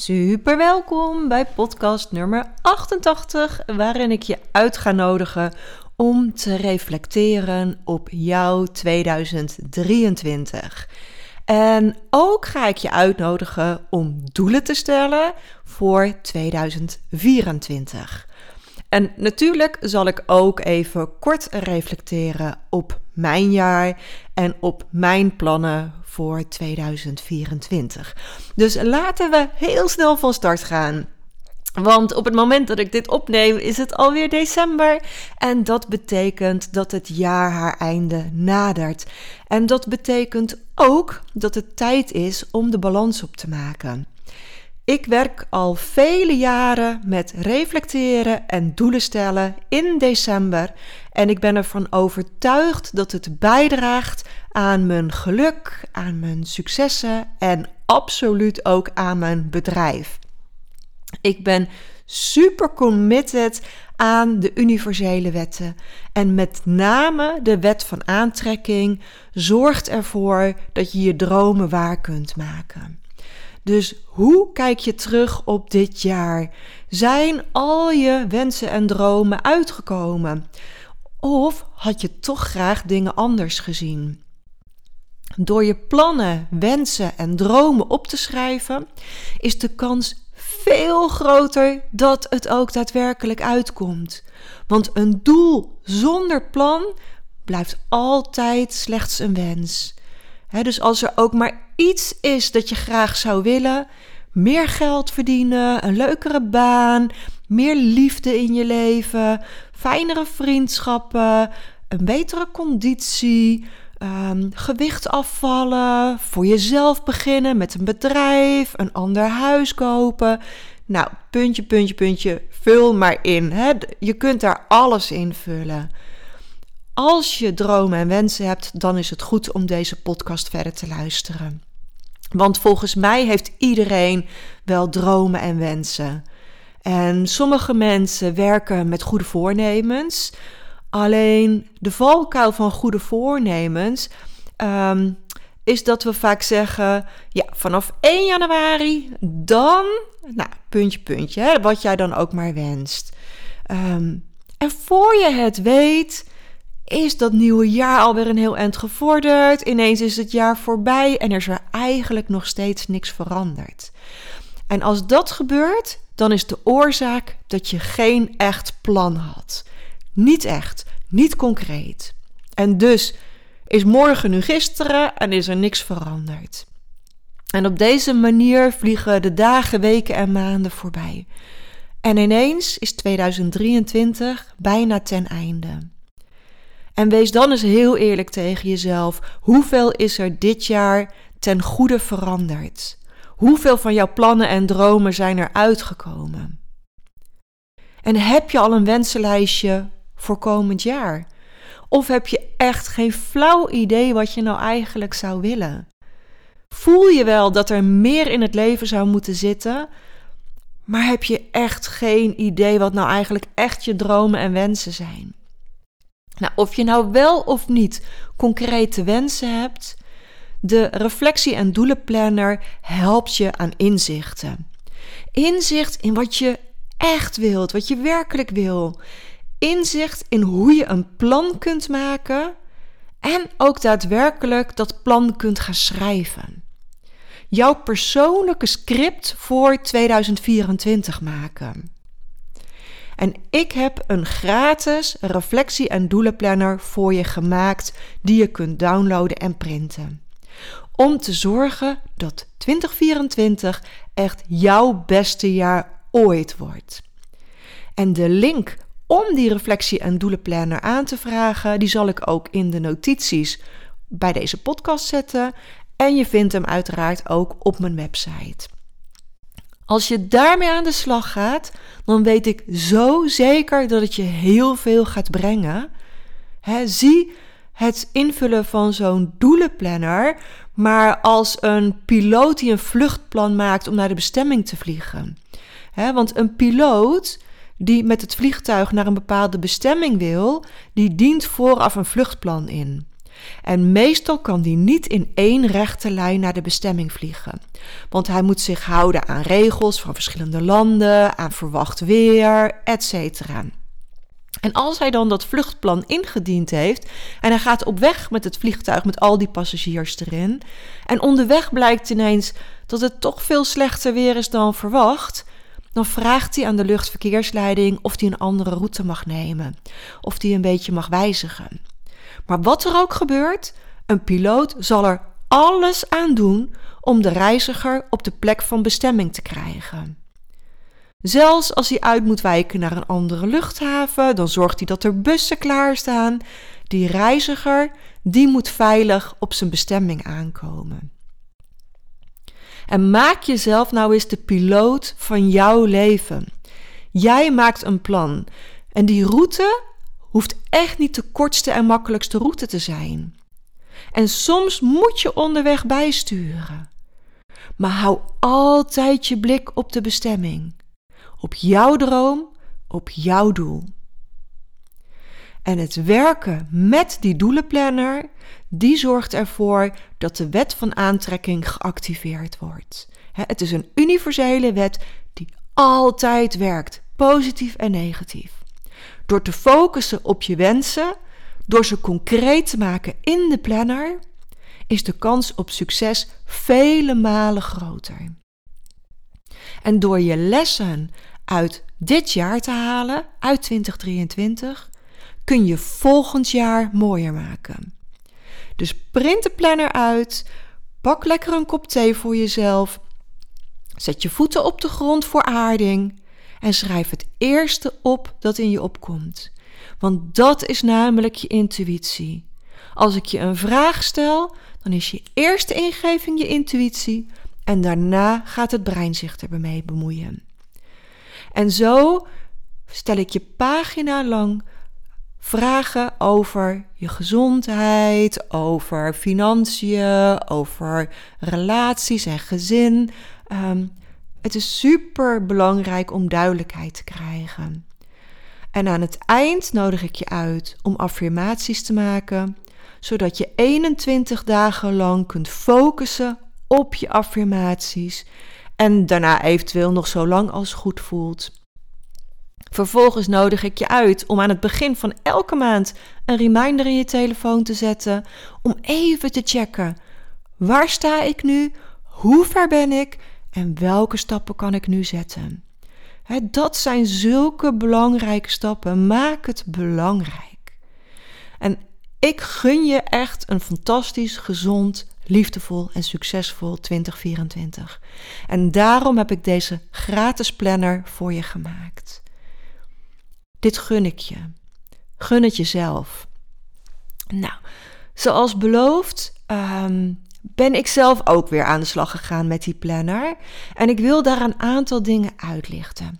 Super welkom bij podcast nummer 88, waarin ik je uit ga nodigen om te reflecteren op jouw 2023. En ook ga ik je uitnodigen om doelen te stellen voor 2024. En natuurlijk zal ik ook even kort reflecteren op mijn jaar en op mijn plannen voor 2024. Dus laten we heel snel van start gaan. Want op het moment dat ik dit opneem is het alweer december en dat betekent dat het jaar haar einde nadert. En dat betekent ook dat het tijd is om de balans op te maken. Ik werk al vele jaren met reflecteren en doelen stellen in december en ik ben ervan overtuigd dat het bijdraagt aan mijn geluk, aan mijn successen en absoluut ook aan mijn bedrijf. Ik ben super committed aan de universele wetten. En met name de wet van aantrekking zorgt ervoor dat je je dromen waar kunt maken. Dus hoe kijk je terug op dit jaar? Zijn al je wensen en dromen uitgekomen? Of had je toch graag dingen anders gezien? Door je plannen, wensen en dromen op te schrijven, is de kans veel groter dat het ook daadwerkelijk uitkomt. Want een doel zonder plan blijft altijd slechts een wens. Dus als er ook maar iets is dat je graag zou willen, meer geld verdienen, een leukere baan, meer liefde in je leven, fijnere vriendschappen, een betere conditie, um, gewicht afvallen, voor jezelf beginnen met een bedrijf, een ander huis kopen. Nou, puntje, puntje, puntje, vul maar in. Je kunt daar alles in vullen. Als je dromen en wensen hebt, dan is het goed om deze podcast verder te luisteren. Want volgens mij heeft iedereen wel dromen en wensen. En sommige mensen werken met goede voornemens. Alleen de valkuil van goede voornemens um, is dat we vaak zeggen: ja, vanaf 1 januari dan, nou, puntje, puntje, wat jij dan ook maar wenst. Um, en voor je het weet, is dat nieuwe jaar alweer een heel eind gevorderd. Ineens is het jaar voorbij en er is er eigenlijk nog steeds niks veranderd. En als dat gebeurt, dan is de oorzaak dat je geen echt plan had. Niet echt, niet concreet. En dus is morgen nu gisteren en is er niks veranderd. En op deze manier vliegen de dagen, weken en maanden voorbij. En ineens is 2023 bijna ten einde. En wees dan eens heel eerlijk tegen jezelf. Hoeveel is er dit jaar ten goede veranderd? Hoeveel van jouw plannen en dromen zijn er uitgekomen? En heb je al een wensenlijstje voor komend jaar? Of heb je echt geen flauw idee wat je nou eigenlijk zou willen? Voel je wel dat er meer in het leven zou moeten zitten, maar heb je echt geen idee wat nou eigenlijk echt je dromen en wensen zijn? Nou, of je nou wel of niet concrete wensen hebt, de reflectie- en doelenplanner helpt je aan inzichten. Inzicht in wat je echt wilt, wat je werkelijk wil inzicht in hoe je een plan kunt maken en ook daadwerkelijk dat plan kunt gaan schrijven. Jouw persoonlijke script voor 2024 maken. En ik heb een gratis reflectie- en doelenplanner voor je gemaakt die je kunt downloaden en printen. Om te zorgen dat 2024 echt jouw beste jaar ooit wordt. En de link om die reflectie- en doelenplanner aan te vragen, die zal ik ook in de notities bij deze podcast zetten. En je vindt hem uiteraard ook op mijn website. Als je daarmee aan de slag gaat, dan weet ik zo zeker dat het je heel veel gaat brengen. zie het invullen van zo'n doelenplanner maar als een piloot die een vluchtplan maakt om naar de bestemming te vliegen. want een piloot die met het vliegtuig naar een bepaalde bestemming wil, die dient vooraf een vluchtplan in. En meestal kan die niet in één rechte lijn naar de bestemming vliegen. Want hij moet zich houden aan regels van verschillende landen, aan verwacht weer, etc. En als hij dan dat vluchtplan ingediend heeft en hij gaat op weg met het vliegtuig met al die passagiers erin, en onderweg blijkt ineens dat het toch veel slechter weer is dan verwacht, dan vraagt hij aan de luchtverkeersleiding of hij een andere route mag nemen, of hij een beetje mag wijzigen. Maar wat er ook gebeurt, een piloot zal er alles aan doen om de reiziger op de plek van bestemming te krijgen. Zelfs als hij uit moet wijken naar een andere luchthaven, dan zorgt hij dat er bussen klaarstaan. Die reiziger, die moet veilig op zijn bestemming aankomen. En maak jezelf nou eens de piloot van jouw leven. Jij maakt een plan. En die route hoeft echt niet de kortste en makkelijkste route te zijn. En soms moet je onderweg bijsturen. Maar hou altijd je blik op de bestemming op jouw droom, op jouw doel. En het werken met die doelenplanner, die zorgt ervoor dat de wet van aantrekking geactiveerd wordt. Het is een universele wet die altijd werkt, positief en negatief. Door te focussen op je wensen, door ze concreet te maken in de planner, is de kans op succes vele malen groter. En door je lessen uit dit jaar te halen, uit 2023, kun je volgend jaar mooier maken. Dus print de planner uit, pak lekker een kop thee voor jezelf, zet je voeten op de grond voor aarding en schrijf het eerste op dat in je opkomt. Want dat is namelijk je intuïtie. Als ik je een vraag stel, dan is je eerste ingeving je intuïtie en daarna gaat het brein zich ermee bemoeien. En zo stel ik je pagina lang vragen over je gezondheid, over financiën, over relaties en gezin. Ehm, het is super belangrijk om duidelijkheid te krijgen. En aan het eind nodig ik je uit om affirmaties te maken, zodat je 21 dagen lang kunt focussen op je affirmaties en daarna eventueel nog zo lang als goed voelt. Vervolgens nodig ik je uit om aan het begin van elke maand een reminder in je telefoon te zetten om even te checken. Waar sta ik nu? Hoe ver ben ik? En welke stappen kan ik nu zetten? dat zijn zulke belangrijke stappen. Maak het belangrijk. En ik gun je echt een fantastisch, gezond, liefdevol en succesvol 2024. En daarom heb ik deze gratis planner voor je gemaakt. Dit gun ik je. Gun het jezelf. Nou, zoals beloofd ehm, ben ik zelf ook weer aan de slag gegaan met die planner. En ik wil daar een aantal dingen uitlichten.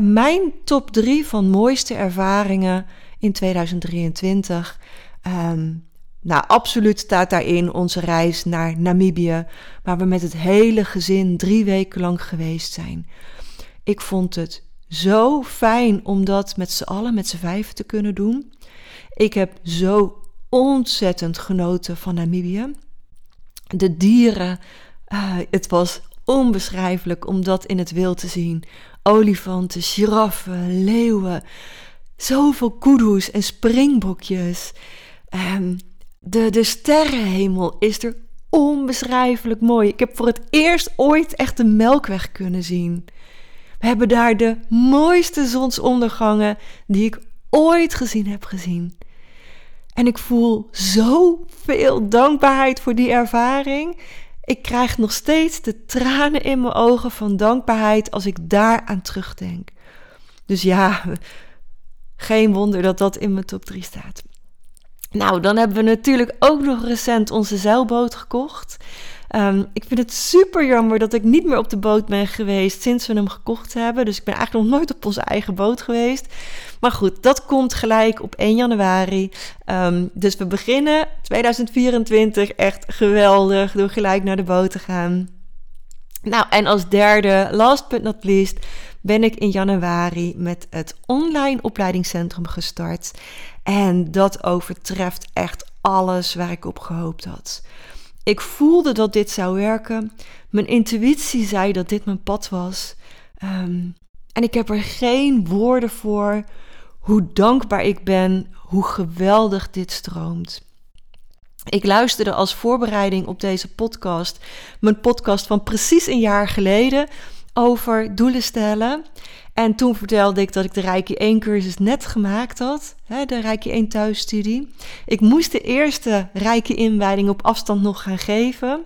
mijn top 3 van mooiste ervaringen in 2023. Um, nou, absoluut staat daarin onze reis naar Namibië, waar we met het hele gezin drie weken lang geweest zijn. Ik vond het zo fijn om dat met z'n allen, met z'n vijf te kunnen doen. Ik heb zo ontzettend genoten van Namibië. De dieren, uh, het was onbeschrijfelijk om dat in het wild te zien. Olifanten, giraffen, leeuwen, zoveel kudu's en springbokjes. Um, de, de sterrenhemel is er onbeschrijfelijk mooi. Ik heb voor het eerst ooit echt de Melkweg kunnen zien. We hebben daar de mooiste zonsondergangen die ik ooit gezien heb gezien. En ik voel zoveel dankbaarheid voor die ervaring. Ik krijg nog steeds de tranen in mijn ogen van dankbaarheid als ik daar aan terugdenk. Dus ja, geen wonder dat dat in mijn top 3 staat. Nou, dan hebben we natuurlijk ook nog recent onze zeilboot gekocht. Ehm, ik vind het super jammer dat ik niet meer op de boot ben geweest sinds we hem gekocht hebben. Dus ik ben eigenlijk nog nooit op onze eigen boot geweest. Maar goed, dat komt gelijk op 1 januari. Ehm, dus we beginnen 2024 echt geweldig door gelijk naar de boot te gaan. Nou, en als derde, last but not least, ben ik in januari met het online opleidingscentrum gestart. En dat overtreft echt alles waar ik op gehoopt had. Ik voelde dat dit zou werken. Mijn intuïtie zei dat dit mijn pad was. Ehm, en ik heb er geen woorden voor hoe dankbaar ik ben, hoe geweldig dit stroomt. Ik luisterde als voorbereiding op deze podcast, mijn podcast van precies een jaar geleden, over doelen stellen. En toen vertelde ik dat ik de Rijke 1 cursus net gemaakt had, hè, de Rijke 1 thuisstudie. Ik moest de eerste Rijke inwijding op afstand nog gaan geven.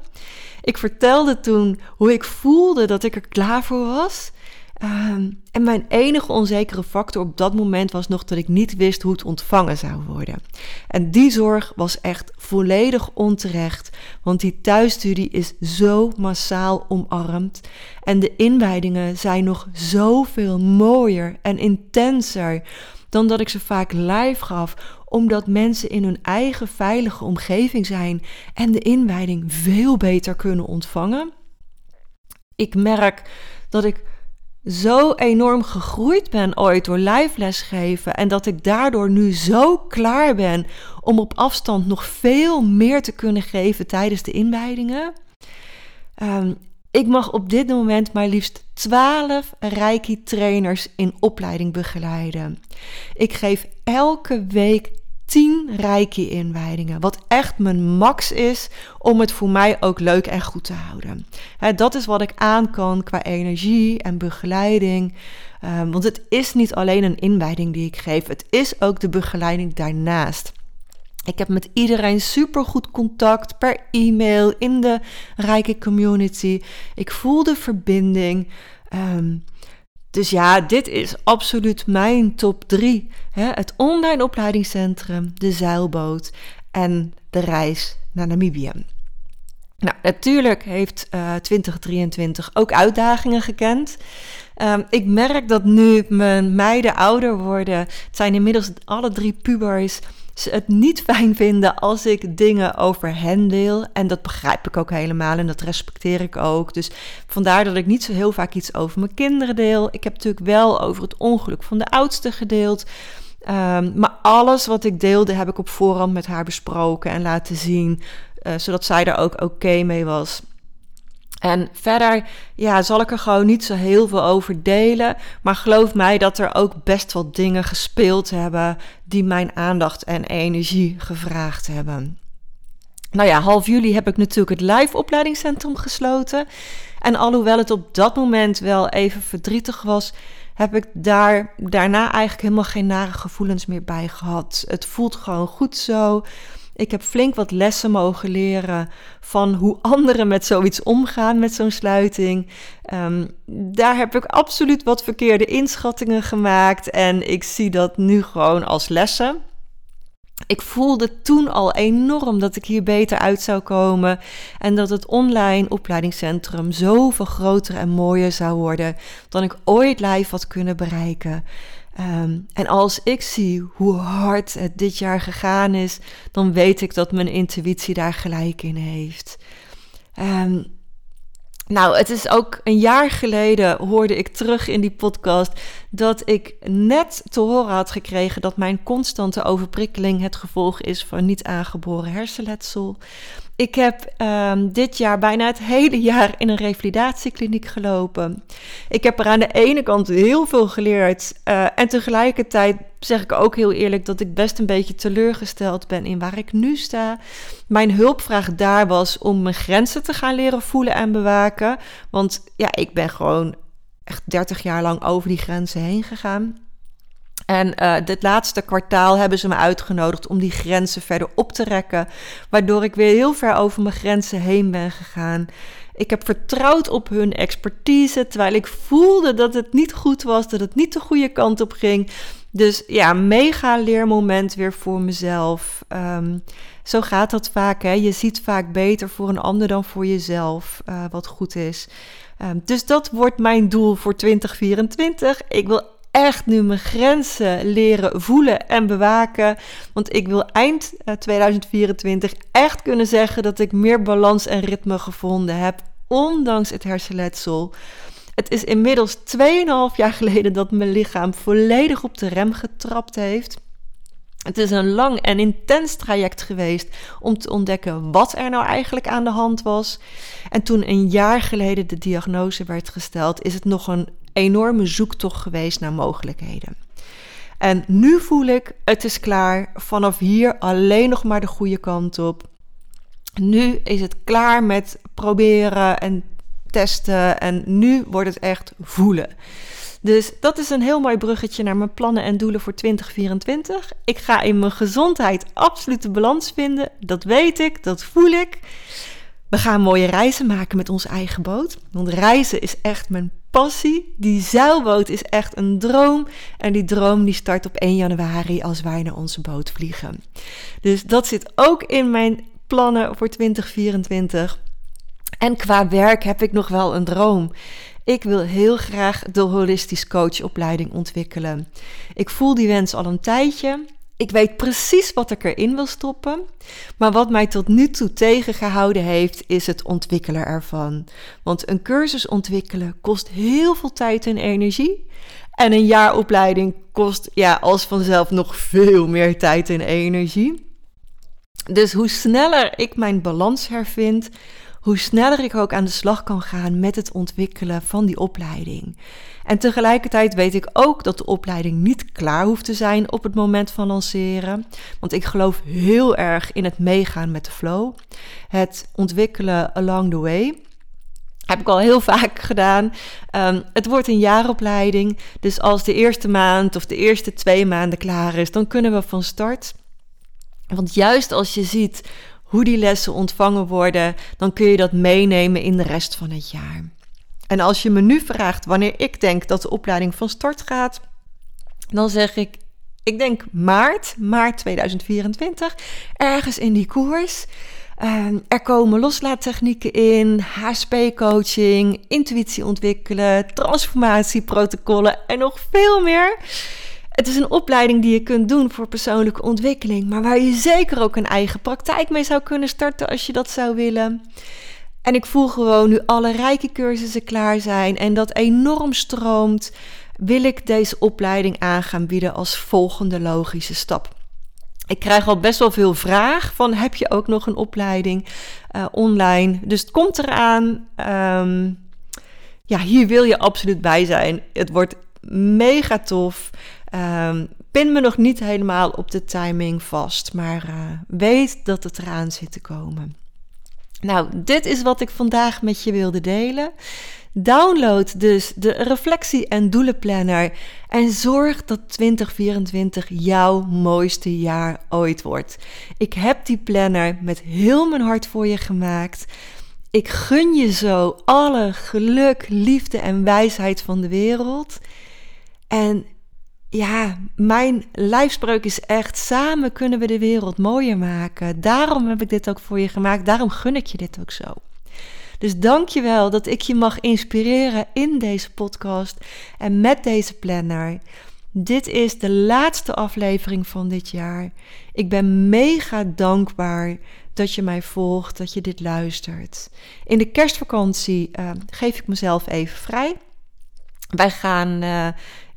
Ik vertelde toen hoe ik voelde dat ik er klaar voor was. Ehm, en mijn enige onzekere factor op dat moment was nog dat ik niet wist hoe het ontvangen zou worden. En die zorg was echt volledig onterecht, want die thuisstudie is zo massaal omarmd. En de inwijdingen zijn nog zoveel mooier en intenser dan dat ik ze vaak live gaf, omdat mensen in hun eigen veilige omgeving zijn en de inwijding veel beter kunnen ontvangen. Ik merk dat ik zo enorm gegroeid ben ooit door live lesgeven en dat ik daardoor nu zo klaar ben om op afstand nog veel meer te kunnen geven tijdens de inwijdingen. Ehm, ik mag op dit moment maar liefst 12 Reiki-trainers in opleiding begeleiden. Ik geef elke week 10 Reiki-inwijdingen. Wat echt mijn max is om het voor mij ook leuk en goed te houden. dat is wat ik aan kan qua energie en begeleiding. Ehm, want het is niet alleen een inwijding die ik geef, het is ook de begeleiding daarnaast. Ik heb met iedereen super goed contact per e-mail in de rijke community. Ik voel de verbinding. Um, dus ja, dit is absoluut mijn top 3. Het online opleidingscentrum, de zeilboot en de reis naar Namibië. Nou, natuurlijk heeft uh, eh, 2023 ook uitdagingen gekend. Ehm, ik merk dat nu mijn meiden ouder worden, het zijn inmiddels alle drie pubers, ze het niet fijn vinden als ik dingen over hen deel. En dat begrijp ik ook helemaal en dat respecteer ik ook. Dus vandaar dat ik niet zo heel vaak iets over mijn kinderen deel. Ik heb natuurlijk wel over het ongeluk van de oudste gedeeld. Ehm, maar alles wat ik deelde heb ik op voorhand met haar besproken en laten zien, uh, zodat zij er ook oké mee was. En verder ja, zal ik er gewoon niet zo heel veel over delen. Maar geloof mij dat er ook best wel dingen gespeeld hebben die mijn aandacht en energie gevraagd hebben. Nou ja, half juli heb ik natuurlijk het live opleidingscentrum gesloten. En alhoewel het op dat moment wel even verdrietig was, heb ik daar daarna eigenlijk helemaal geen nare gevoelens meer bij gehad. Het voelt gewoon goed zo. Ik heb flink wat lessen mogen leren van hoe anderen met zoiets omgaan, met zo'n sluiting. Ehm, daar heb ik absoluut wat verkeerde inschattingen gemaakt en ik zie dat nu gewoon als lessen. Ik voelde toen al enorm dat ik hier beter uit zou komen en dat het online opleidingscentrum zoveel groter en mooier zou worden dan ik ooit live had kunnen bereiken. Ehm, en als ik zie hoe hard het dit jaar gegaan is, dan weet ik dat mijn intuïtie daar gelijk in heeft. Um, nou, het is ook een jaar geleden hoorde ik terug in die podcast dat ik net te horen had gekregen dat mijn constante overprikkeling het gevolg is van niet aangeboren hersenletsel. Ik heb um, dit jaar bijna het hele jaar in een revalidatiekliniek gelopen. Ik heb er aan de ene kant heel veel geleerd. Uh, en tegelijkertijd zeg ik ook heel eerlijk dat ik best een beetje teleurgesteld ben in waar ik nu sta. Mijn hulpvraag daar was om mijn grenzen te gaan leren voelen en bewaken. Want ja, ik ben gewoon echt 30 jaar lang over die grenzen heen gegaan. En uh, dit laatste kwartaal hebben ze me uitgenodigd om die grenzen verder op te rekken. Waardoor ik weer heel ver over mijn grenzen heen ben gegaan. Ik heb vertrouwd op hun expertise, terwijl ik voelde dat het niet goed was, dat het niet de goede kant op ging. Dus ja, mega leermoment weer voor mezelf. Ehm, zo gaat dat vaak. Hè? Je ziet vaak beter voor een ander dan voor jezelf, uh, wat goed is. Um, dus dat wordt mijn doel voor 2024. Ik wil echt nu mijn grenzen leren voelen en bewaken. Want ik wil eind 2024 eh, echt kunnen zeggen dat ik meer balans en ritme gevonden heb, ondanks het hersenletsel. Het is inmiddels 2,5 jaar geleden dat mijn lichaam volledig op de rem getrapt heeft. Het is een lang en intens traject geweest om te ontdekken wat er nou eigenlijk aan de hand was. En toen een jaar geleden de diagnose werd gesteld, is het nog een enorme zoektocht geweest naar mogelijkheden. En nu voel ik, het is klaar. Vanaf hier alleen nog maar de goede kant op. Nu is het klaar met proberen en testen. En nu wordt het echt voelen. Dus dat is een heel mooi bruggetje naar mijn plannen en doelen voor 2024. Ik ga in mijn gezondheid absolute balans vinden. Dat weet ik, dat voel ik. We gaan mooie reizen maken met onze eigen boot. Want reizen is echt mijn passie. Die zeilboot is echt een droom. En die droom die start op 1 januari als wij naar onze boot vliegen. Dus dat zit ook in mijn plannen voor 2024. En qua werk heb ik nog wel een droom. Ik wil heel graag de holistisch coachopleiding ontwikkelen. Ik voel die wens al een tijdje. Ik weet precies wat ik erin wil stoppen. Maar wat mij tot nu toe tegengehouden heeft, is het ontwikkelen ervan. Want een cursus ontwikkelen kost heel veel tijd en energie. En een jaaropleiding kost ja, als vanzelf nog veel meer tijd en energie. Dus hoe sneller ik mijn balans hervind, hoe sneller ik ook aan de slag kan gaan met het ontwikkelen van die opleiding. En tegelijkertijd weet ik ook dat de opleiding niet klaar hoeft te zijn op het moment van lanceren. Want ik geloof heel erg in het meegaan met de flow. Het ontwikkelen along the way. Heb ik al heel vaak gedaan. Um, het wordt een jaaropleiding. Dus als de eerste maand of de eerste twee maanden klaar is, dan kunnen we van start. Want juist als je ziet hoe die lessen ontvangen worden, dan kun je dat meenemen in de rest van het jaar. En als je me nu vraagt wanneer ik denk dat de opleiding van start gaat, dan zeg ik, ik denk maart, maart 2024, ergens in die koers. Uh, er komen loslaattechnieken in, HSP-coaching, intuïtie ontwikkelen, transformatieprotocollen en nog veel meer. Het is een opleiding die je kunt doen voor persoonlijke ontwikkeling, maar waar je zeker ook een eigen praktijk mee zou kunnen starten als je dat zou willen. En ik voel gewoon nu alle rijke cursussen klaar zijn en dat enorm stroomt, wil ik deze opleiding aan gaan bieden als volgende logische stap. Ik krijg al best wel veel vraag van heb je ook nog een opleiding uh, online? Dus het komt eraan. Um, ja, hier wil je absoluut bij zijn. Het wordt mega tof. Um, pin me nog niet helemaal op de timing vast, maar uh, weet dat het eraan zit te komen. Nou, dit is wat ik vandaag met je wilde delen. Download dus de reflectie- en doelenplanner en zorg dat 2024 jouw mooiste jaar ooit wordt. Ik heb die planner met heel mijn hart voor je gemaakt. Ik gun je zo alle geluk, liefde en wijsheid van de wereld. En ja, mijn lijfspreuk is echt: samen kunnen we de wereld mooier maken. Daarom heb ik dit ook voor je gemaakt. Daarom gun ik je dit ook zo. Dus dank je wel dat ik je mag inspireren in deze podcast en met deze planner. Dit is de laatste aflevering van dit jaar. Ik ben mega dankbaar dat je mij volgt, dat je dit luistert. In de kerstvakantie uh, geef ik mezelf even vrij. Wij gaan uh,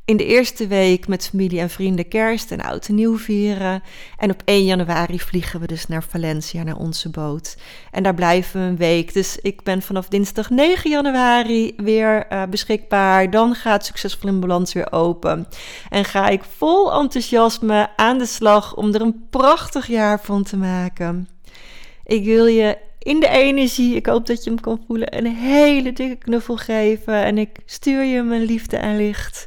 in de eerste week met familie en vrienden kerst en oud en nieuw vieren. En op 1 januari vliegen we dus naar Valencia, naar onze boot. En daar blijven we een week. Dus ik ben vanaf dinsdag 9 januari weer uh, beschikbaar. Dan gaat Succesvol in Balans weer open. En ga ik vol enthousiasme aan de slag om er een prachtig jaar van te maken. Ik wil je in de energie, ik hoop dat je hem kan voelen, een hele dikke knuffel geven. En ik stuur je mijn liefde en licht.